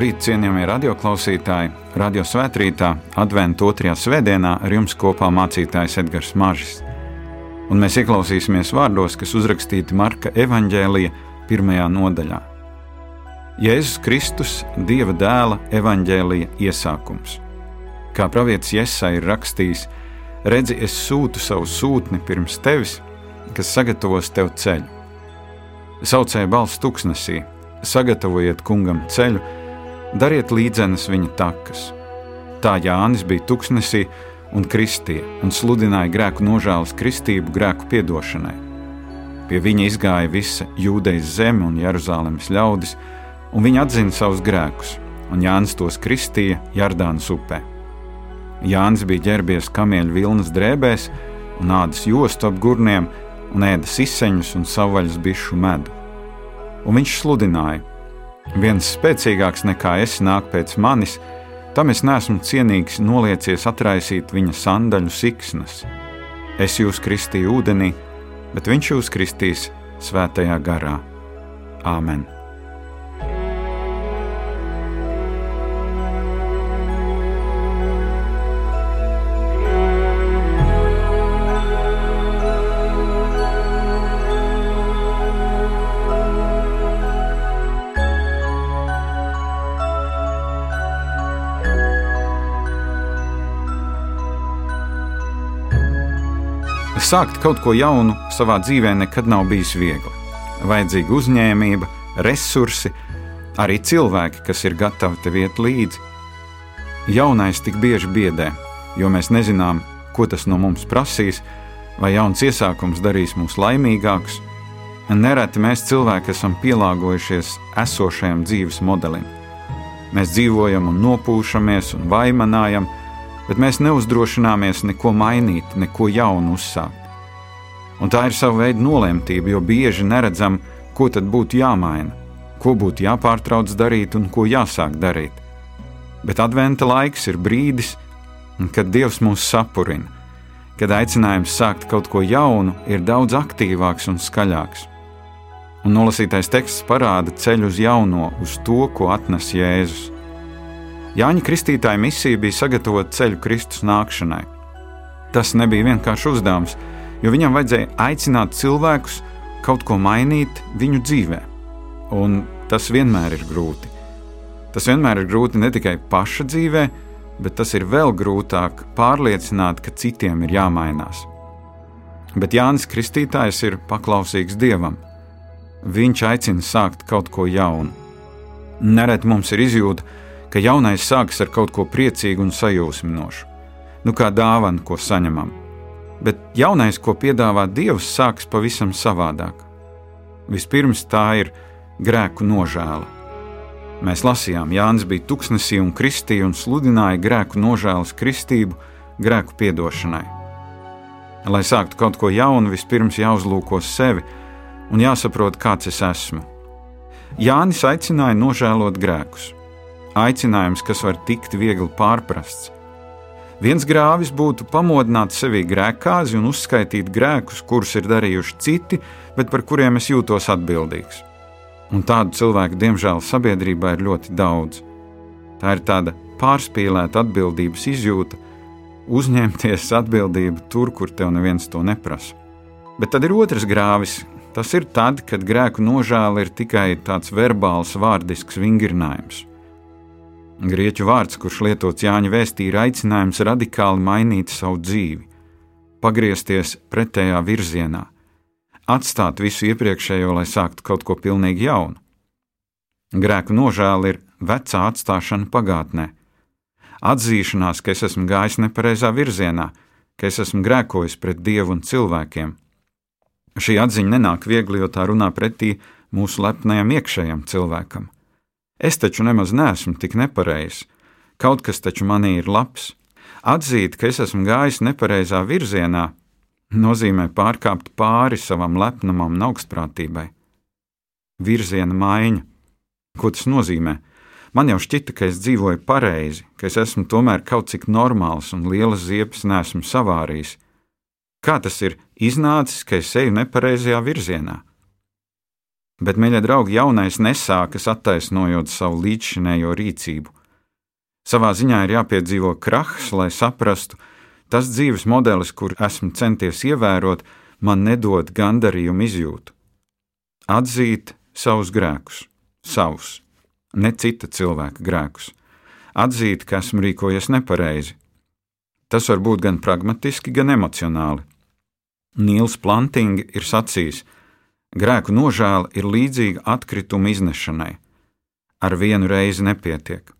Labrīt, cienījamie radioklausītāji! Radio svētkrītā, Adventu otrajā svētdienā ar jums kopā mācītājs Edgars Mažis. Un mēs ieklausīsimies vārdos, kas uzrakstīti Marka evanģēlija pirmajā nodaļā. Jēzus Kristus, Dieva dēla evanģēlija iesākums. Kā pravietis Jēzus ir rakstījis, redzi, es sūtu savu sūtni pirms tevis, kas sagatavos tev ceļu. Saucēja balss tuksnesī, sagatavojiet kungam ceļu, dariet līdzenas viņa takas. Tā Jānis bija tuksnesī un kristīja un sludināja grēku nožēlas kristību grēku piedošanai. Pie viņa izgāja visa jūdejas zeme un Jeruzalemes ļaudis, un viņi atzina savus grēkus, un Jānis tos kristīja Jardānas upē. Jānis bija ģērbies kamieļu vilnas drēbēs un ādas jostu ap gurniem un ēda siseņus un savvaļas bišu medu. Un viņš sludināja: Viens spēcīgāks nekā es nāk pēc manis, tam es neesmu cienīgs noliecies atraisīt viņa sandaļu siksnas. Es jūs kristīju ūdenī, bet viņš jūs kristīs svētajā garā. Āmen! Sākt kaut ko jaunu savā dzīvē nekad nav bijis viegli. Vajadzīga uzņēmība, resursi, arī cilvēki, kas ir gatavi tev iet līdzi. Jaunais tik bieži biedē, jo mēs nezinām, ko tas no mums prasīs, vai jauns iesākums darīs mūs laimīgākus. Nereti mēs cilvēki esam pielāgojušies esošajam dzīves modelim. Mēs dzīvojam un nopūšamies un vaimanājam, bet mēs neuzdrošināmies neko mainīt, neko jaunu uzsākt. Un tā ir sava veida nolemtība, jo bieži neredzam, ko tad būtu jāmaina, ko būtu jāpārtrauc darīt un ko jāsāk darīt. Bet adventa laiks ir brīdis, kad Dievs mūs sapurina, kad aicinājums sākt kaut ko jaunu ir daudz aktīvāks un skaļāks. Un nolasītais teksts parāda ceļu uz jauno, uz to, ko atnes Jēzus. Jāņa Kristītāja misija bija sagatavot ceļu Kristus nākšanai. Tas nebija vienkāršs uzdevums, jo viņam vajadzēja aicināt cilvēkus kaut ko mainīt viņu dzīvē. Un tas vienmēr ir grūti. Tas vienmēr ir grūti ne tikai paša dzīvē, bet tas ir vēl grūtāk pārliecināt, ka citiem ir jāmainās. Bet Jānis Kristītājs ir paklausīgs Dievam. Viņš aicina sākt kaut ko jaunu. Nereti mums ir izjūta, ka jaunais sākas ar kaut ko priecīgu un sajūsminošu, nu kā dāvana, ko saņemam bet jaunais, ko piedāvā Dievs, sāks pavisam savādāk. Vispirms tā ir grēku nožēla. Mēs lasījām, Jānis bija tuksnesī un kristīja un sludināja grēku nožēlas kristību, grēku piedošanai. Lai sāktu kaut ko jaunu, vispirms jāuzlūko sevi un jāsaprot, kāds es esmu. Jānis aicināja nožēlot grēkus. Aicinājums, kas var tikt viegli pārprasts, Viens grāvis būtu pamodināt sevī grēkāzi un uzskaitīt grēkus, kurus ir darījuši citi, bet par kuriem es jūtos atbildīgs. Un tādu cilvēku, diemžēl, sabiedrībā ir ļoti daudz. Tā ir tāda pārspīlēta atbildības izjūta, uzņemties atbildību tur, kur tev neviens to neprasa. Bet tad ir otrs grāvis. Tas ir tad, kad grēku nožēla ir tikai tāds verbāls, vārdisks vingrinājums. Grieķu vārds, kurš lietots Jāņa vēstī, ir aicinājums radikāli mainīt savu dzīvi, pagriezties pretējā virzienā, atstāt visu iepriekšējo, lai sāktu kaut ko pilnīgi jaunu. Grēku nožēla ir vecā atstāšana pagātnē, atzīšanās, ka es esmu gājis nepareizā virzienā, ka es esmu grēkojis pret Dievu un cilvēkiem. Šī atziņa nenāk viegli, jo tā runā pretī mūsu lepnajam iekšējam cilvēkam. Es taču nemaz neesmu tik nepareizs. Kaut kas taču manī ir labs. Atzīt, ka es esmu gājis nepareizā virzienā, nozīmē pārkāpt pāri savam lepnumam un augstprātībai. Virziena maiņa. Ko tas nozīmē? Man jau šķita, ka es dzīvoju pareizi, ka es esmu tomēr kaut cik normāls un lielas ziepes nesmu savārījis. Kā tas ir iznācis, ka es eju nepareizajā virzienā? Bet, mīļie draugi, jaunais nesākas attaisnojot savu līdzšinējo rīcību. Savā ziņā ir jāpiedzīvo krahs, lai saprastu, tas dzīves modelis, kur esmu centies ievērot, man nedod gandarījumu izjūtu. Atzīt savus grēkus, savus, ne cita cilvēka grēkus, atzīt, ka esmu rīkojies nepareizi. Tas var būt gan pragmatiski, gan emocionāli. Nīls Plantingi ir sacījis, ka Grēku nožēla ir līdzīga atkrituma iznešanai. Ar vienu reizi nepietiek.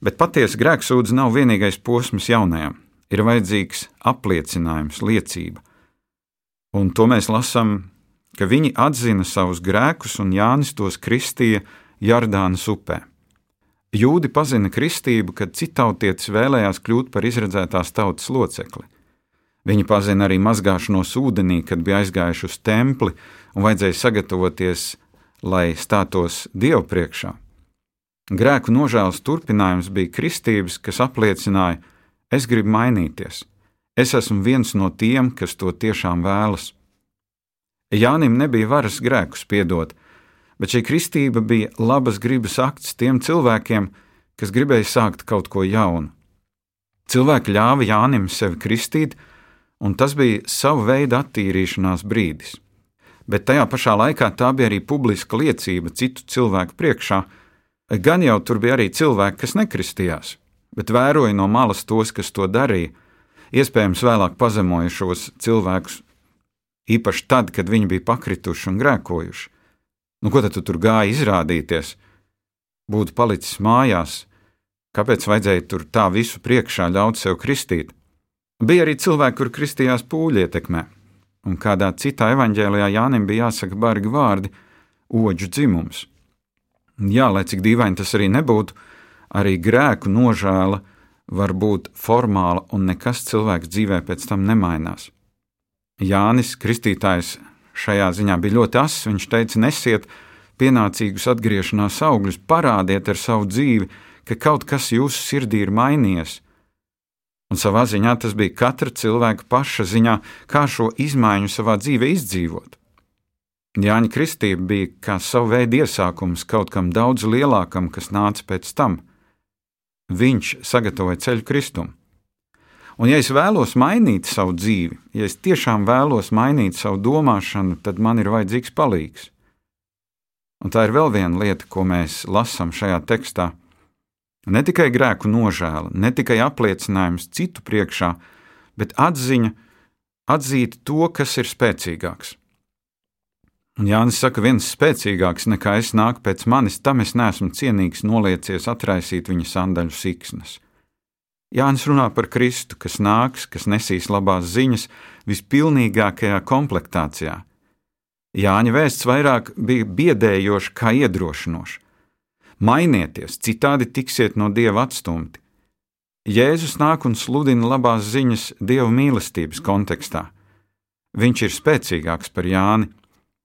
Bet patiesa grēksūdze nav vienīgais posms jaunajam. Ir vajadzīgs apliecinājums, liecība. Un to mēs lasām, ka viņi atzina savus grēkus, un Jānis tos kristīja Jardānas upē. Jūdi pazina kristību, kad citautietis vēlējās kļūt par izredzētās tautas locekli. Viņi pazina arī mazgāšanos ūdenī, kad bija aizgājuši uz templi un vajadzēja sagatavoties, lai stātos Dievu priekšā. Grēku nožēlas turpinājums bija kristības, kas apliecināja, es gribu mainīties, es esmu viens no tiem, kas to tiešām vēlas. Jānim nebija varas grēkus piedot, bet šī kristība bija labas gribas akts tiem cilvēkiem, kas gribēja sākt kaut ko jaunu. Cilvēki ļāva Jānim sevi kristīt, un tas bija sava veida attīrīšanās brīdis bet tajā pašā laikā tā bija arī publiska liecība citu cilvēku priekšā. Gan jau tur bija arī cilvēki, kas nekristījās, bet vēroja no malas tos, kas to darīja, iespējams, vēlāk pazemojušos cilvēkus, īpaši tad, kad viņi bija pakrituši un grēkojuši. Nu, ko tad tu tur gāji izrādīties? Būtu palicis mājās, kāpēc vajadzēja tur tā visu priekšā ļaut sev kristīt? Bija arī cilvēki, kur kristījās pūļu ietekmē, un kādā citā evanģēlijā Jānim bija jāsaka bargi vārdi - oģu dzimums. Jā, lai cik dīvaini tas arī nebūtu, arī grēku nožēla var būt formāla un nekas cilvēks dzīvē pēc tam nemainās. Jānis Kristītājs šajā ziņā bija ļoti ass. Viņš teica, nesiet pienācīgus atgriešanās augļus, parādiet ar savu dzīvi, ka kaut kas jūsu sirdī ir mainījies, Un savā ziņā tas bija katra cilvēka paša ziņā, kā šo izmaiņu savā dzīvē izdzīvot. Jāņa Kristība bija kā sava veida iesākums kaut kam daudz lielākam, kas nāca pēc tam. Viņš sagatavoja ceļu kristumu. Un, ja es vēlos mainīt savu dzīvi, ja es tiešām vēlos mainīt savu domāšanu, tad man ir vajadzīgs palīgs. Un tā ir vēl viena lieta, ko mēs lasām šajā tekstā Ne tikai grēku nožēla, ne tikai apliecinājums citu priekšā, bet atziņa, atzīt to, kas ir spēcīgāks. Un Jānis saka, viens spēcīgāks nekā es nāk pēc manis, tam es neesmu cienīgs noliecies atraisīt viņa sandaļu siksnas. Jānis runā par Kristu, kas nāks, kas nesīs labās ziņas vispilnīgākajā komplektācijā. Jāņa vēsts vairāk bija biedējoša kā iedrošinoša. Mainieties, citādi tiksiet no dieva atstumti. Jēzus nāk un sludina labās ziņas dieva mīlestības kontekstā. Viņš ir spēcīgāks par Jāni,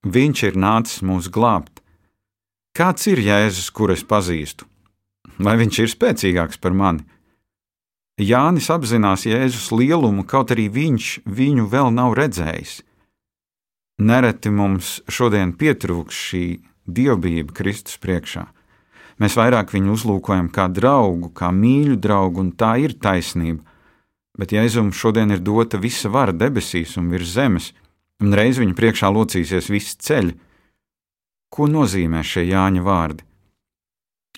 viņš ir nācis mūs glābt. Kāds ir Jēzus, kuru es pazīstu? Vai viņš ir spēcīgāks par mani? Jānis apzinās Jēzus lielumu, kaut arī viņš viņu vēl nav redzējis. Nereti mums šodien pietrūks šī dievbijība Kristus priekšā. Mēs vairāk viņu uzlūkojam kā draugu, kā mīļu draugu, un tā ir taisnība. Bet Jēzum šodien ir dota visa vara debesīs un virs zemes, un reiz viņa priekšā locīsies visi ceļi. Ko nozīmē šie Jāņa vārdi?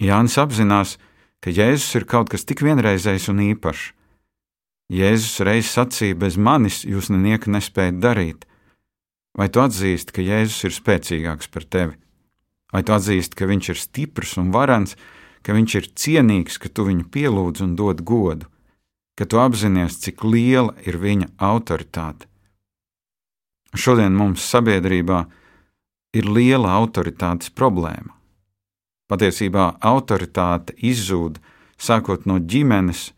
Jānis apzinās, ka Jēzus ir kaut kas tik vienreizējs un īpašs. Jēzus reiz sacīja: Bez manis jūs nenieka nespējat darīt. Vai tu atzīsti, ka Jēzus ir spēcīgāks par tevi? Vai tu atzīsti, ka viņš ir stiprs un varants, ka viņš ir cienīgs, ka tu viņu pielūdz un dod godu, ka tu apzinājies, cik liela ir viņa autoritāte? Šodien mums sabiedrībā ir liela autoritātes problēma. Patiesībā autoritāte izzūd sākot no ģimenes,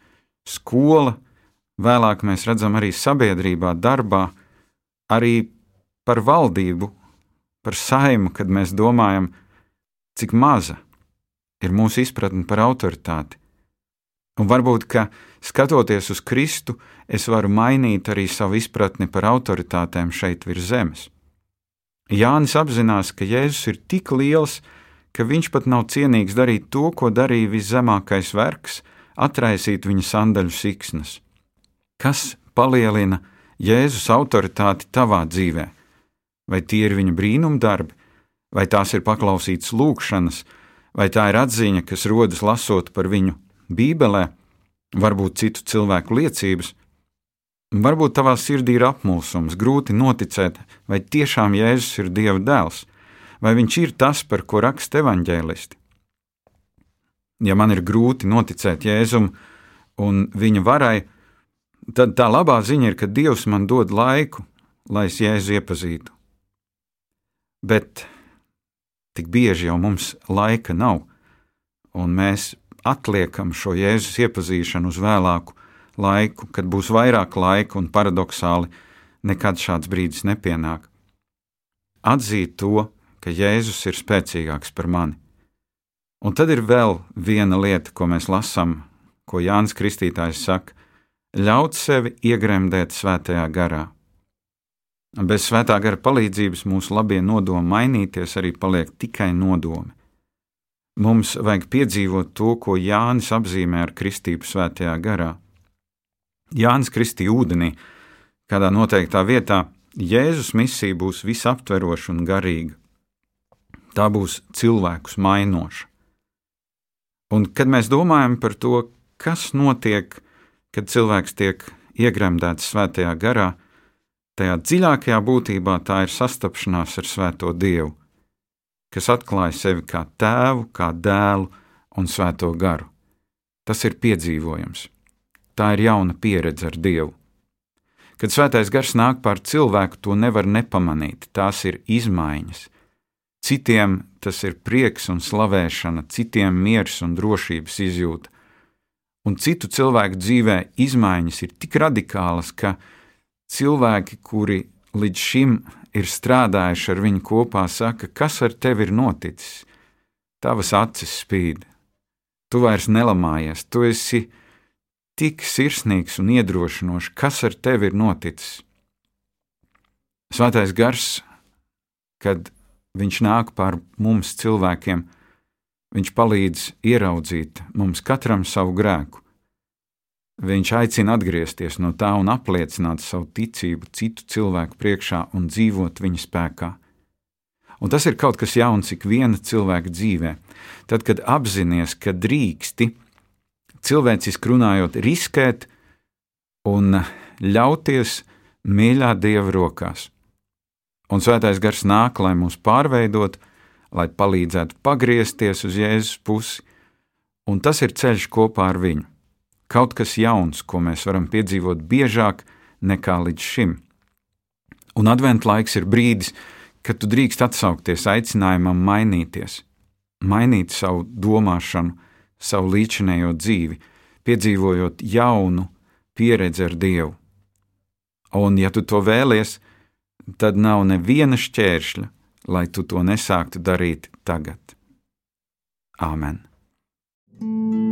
skola, vēlāk mēs redzam arī sabiedrībā, darbā, arī par valdību, par saimu, kad mēs domājam, cik maza ir mūsu izpratne par autoritāti. Un varbūt, ka skatoties uz Kristu, es varu mainīt arī savu izpratni par autoritātēm šeit virs zemes. Jānis apzinās, ka Jēzus ir tik liels, ka viņš pat nav cienīgs darīt to, ko darīja viszemākais vergs - atraisīt viņa sandaļu siksnas. Kas palielina Jēzus autoritāti tavā dzīvē? Vai tie ir viņa brīnumdarbi, vai tās ir paklausītas lūkšanas, vai tā ir atziņa, kas rodas lasot par viņu Bībelē, varbūt citu cilvēku liecības? Varbūt tavā sirdī ir apmulsums, grūti noticēt, vai tiešām Jēzus ir Dieva dēls, vai viņš ir tas, par ko raksta evaņģēlisti. Ja man ir grūti noticēt Jēzum un viņa varai, tad tā labā ziņa ir, ka Dievs man dod laiku, lai es Jēzu iepazītu. Bet tik bieži jau mums laika nav, un mēs atliekam šo Jēzus iepazīšanu uz vēlāku laiku, kad būs vairāk laika, un paradoxāli nekad šāds brīdis nepienāk. Atzīt to, ka Jēzus ir spēcīgāks par mani. Un tad ir vēl viena lieta, ko mēs lasām, ko Jānis Kristītājs saka: ļaut sevi iegremdēt svētajā garā. Bez svētā gara palīdzības mūsu labie nodomi mainīties arī paliek tikai nodomi. Mums vajag piedzīvot to, ko Jānis apzīmē ar kristību svētajā garā. Jānis kristīja ūdenī, kādā noteiktā vietā, Jēzus misija būs visaptveroša un garīga. Tā būs cilvēkus mainoša. Un, kad mēs domājam par to, kas notiek, kad cilvēks tiek iegremdēts svētajā garā, tajā dziļākajā būtībā tā ir sastapšanās ar Svēto Dievu, kas atklāja sevi kā tēvu, kā dēlu un Svēto garu. Tas ir piedzīvojams. Tā ir jauna pieredze ar Dievu. Kad svētais gars nāk pār cilvēku, to nevar nepamanīt. Tās ir izmaiņas. Citiem tas ir prieks un slavēšana, citiem miers un drošības izjūta. Un citu cilvēku dzīvē izmaiņas ir tik radikālas, ka cilvēki, kuri līdz šim ir strādājuši ar viņu kopā, saka, kas ar tevi ir noticis? Tavas acis spīd, tu vairs nelamājies, tu esi tik sirsnīgs un iedrošinošs, kas ar tevi ir noticis. Svētais gars, kad viņš nāk pār mums cilvēkiem, viņš palīdz ieraudzīt mums katram savu grēku. Viņš aicina atgriezties no tā un apliecināt savu ticību citu cilvēku priekšā un dzīvot viņa spēkā. Un tas ir kaut kas jauns ik viena cilvēka dzīvē. Tad, kad apzināties, ka drīksti, cilvēciski runājot, riskēt un ļauties mīļā Dieva rokās. Un svētais gars nāk, lai mūs pārveidot, lai palīdzētu pagriezties uz Jēzus pusi, un tas ir ceļš kopā ar viņu. Kaut kas jauns, ko mēs varam piedzīvot biežāk nekā līdz šim. Un adventu laiks ir brīdis, kad tu drīkst atsaukties aicinājumam mainīties, mainīt savu domāšanu, savu līdzinējo dzīvi, piedzīvojot jaunu pieredzi ar Dievu. Un, ja tu to vēlies, tad nav neviena šķēršļa, lai tu to nesāktu darīt tagad. Āmen! Debes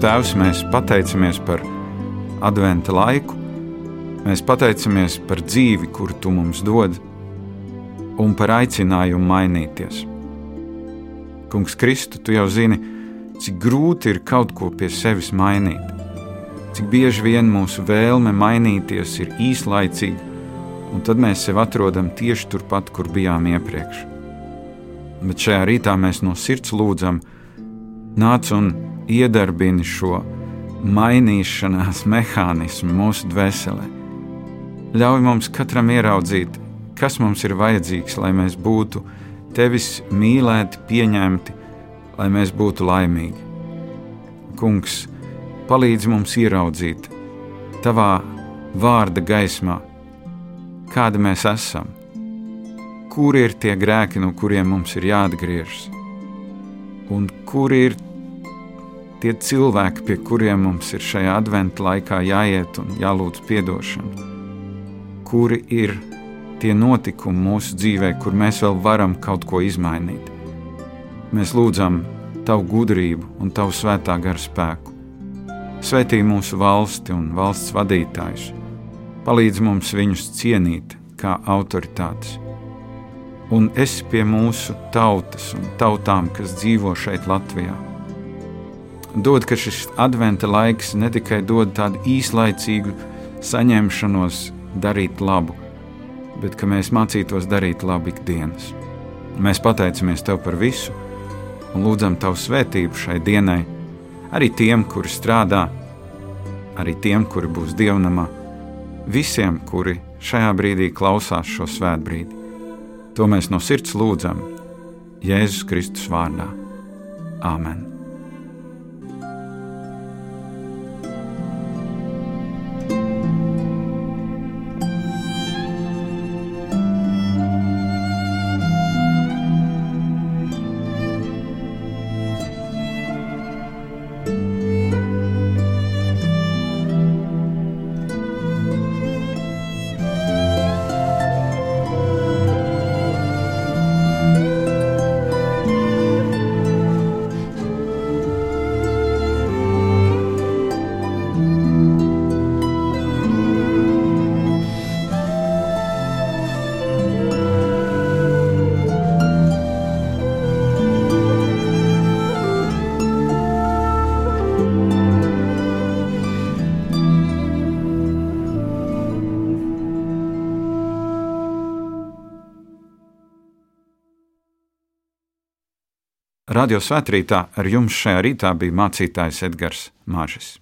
Tēvs, mēs pateicamies par adventa laiku, mēs pateicamies par dzīvi, kuru Tu mums dod, un par aicinājumu mainīties. Kungs, Kristu, Tu jau zini, cik grūti ir kaut ko pie sevis mainīt, cik bieži vien mūsu vēlme mainīties ir īslaicīga, un tad mēs sevi atrodam tieši turpat, kur bijām iepriekš. Bet šajā rītā mēs no sirds lūdzam, nāc un iedarbini šo mainīšanās mehānismu mūsu dvēselē. Ļauj mums katram ieraudzīt, kas mums ir vajadzīgs, lai mēs būtu tevis mīlēti, pieņemti, lai mēs būtu laimīgi. Kungs, palīdz mums ieraudzīt tavā vārda gaismā, kāda mēs esam, kur ir tie grēki, no kuriem mums ir jāatgriežas, un kur ir tie cilvēki, pie kuriem mums ir šajā adventu laikā jāiet un jālūdz atdošanu, kuri ir tie notikumi mūsu dzīvē, kur mēs vēl varam kaut ko izmainīt. Mēs lūdzam Tavu gudrību un Tavu svētā gara spēku. Svetī mūsu valsti un valsts vadītājus, palīdz mums viņus cienīt kā autoritātes. Un es pie mūsu tautas un tautām, kas dzīvo šeit, Latvijā. Dod, ka šis adventa laiks ne tikai dod tādu īslaicīgu saņemšanos, darīt labu, bet ka mēs mācītos darīt labu ikdienas. Mēs pateicamies Tev par visu un lūdzam Tavu svētību šai dienai, arī tiem, kuri strādā, arī tiem, kuri būs dievnamā, visiem, kuri šajā brīdī klausās šo svētbrīdi. To mēs no sirds lūdzam Jēzus Kristus vārdā. Āmen! Radio svētkrītā ar jums šajā rītā bija mācītājs Edgars Māžis.